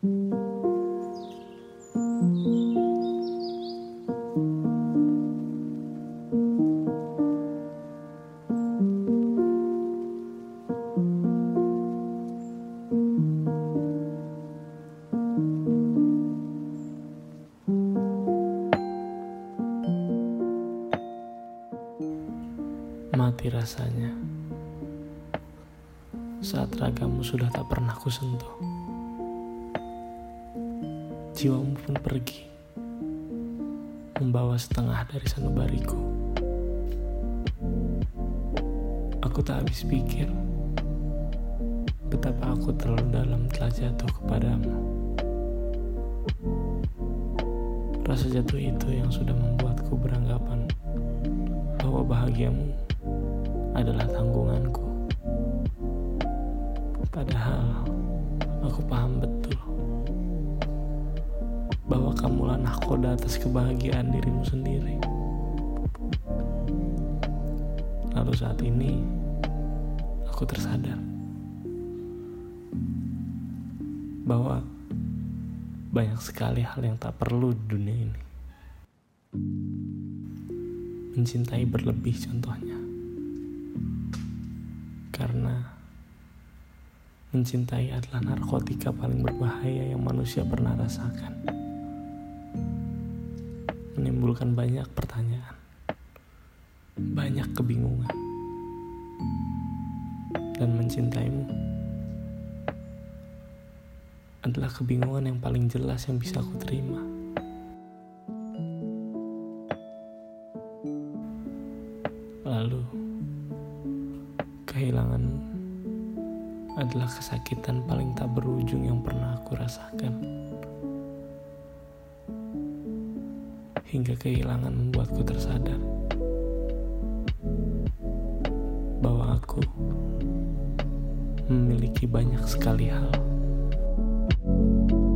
Mati rasanya saat ragamu sudah tak pernah kusentuh. Jiwamu pun pergi, membawa setengah dari sanubariku. Aku tak habis pikir betapa aku terlalu dalam telah jatuh kepadamu. Rasa jatuh itu yang sudah membuatku beranggapan bahwa bahagiamu adalah tanggunganku. Padahal aku paham betul bahwa kamulah nahkoda atas kebahagiaan dirimu sendiri. Lalu saat ini aku tersadar bahwa banyak sekali hal yang tak perlu di dunia ini. Mencintai berlebih contohnya. Karena mencintai adalah narkotika paling berbahaya yang manusia pernah rasakan. Menimbulkan banyak pertanyaan, banyak kebingungan, dan mencintaimu adalah kebingungan yang paling jelas yang bisa aku terima. Lalu, kehilanganmu adalah kesakitan paling tak berujung yang pernah aku rasakan. hingga kehilangan membuatku tersadar bahwa aku memiliki banyak sekali hal. thank you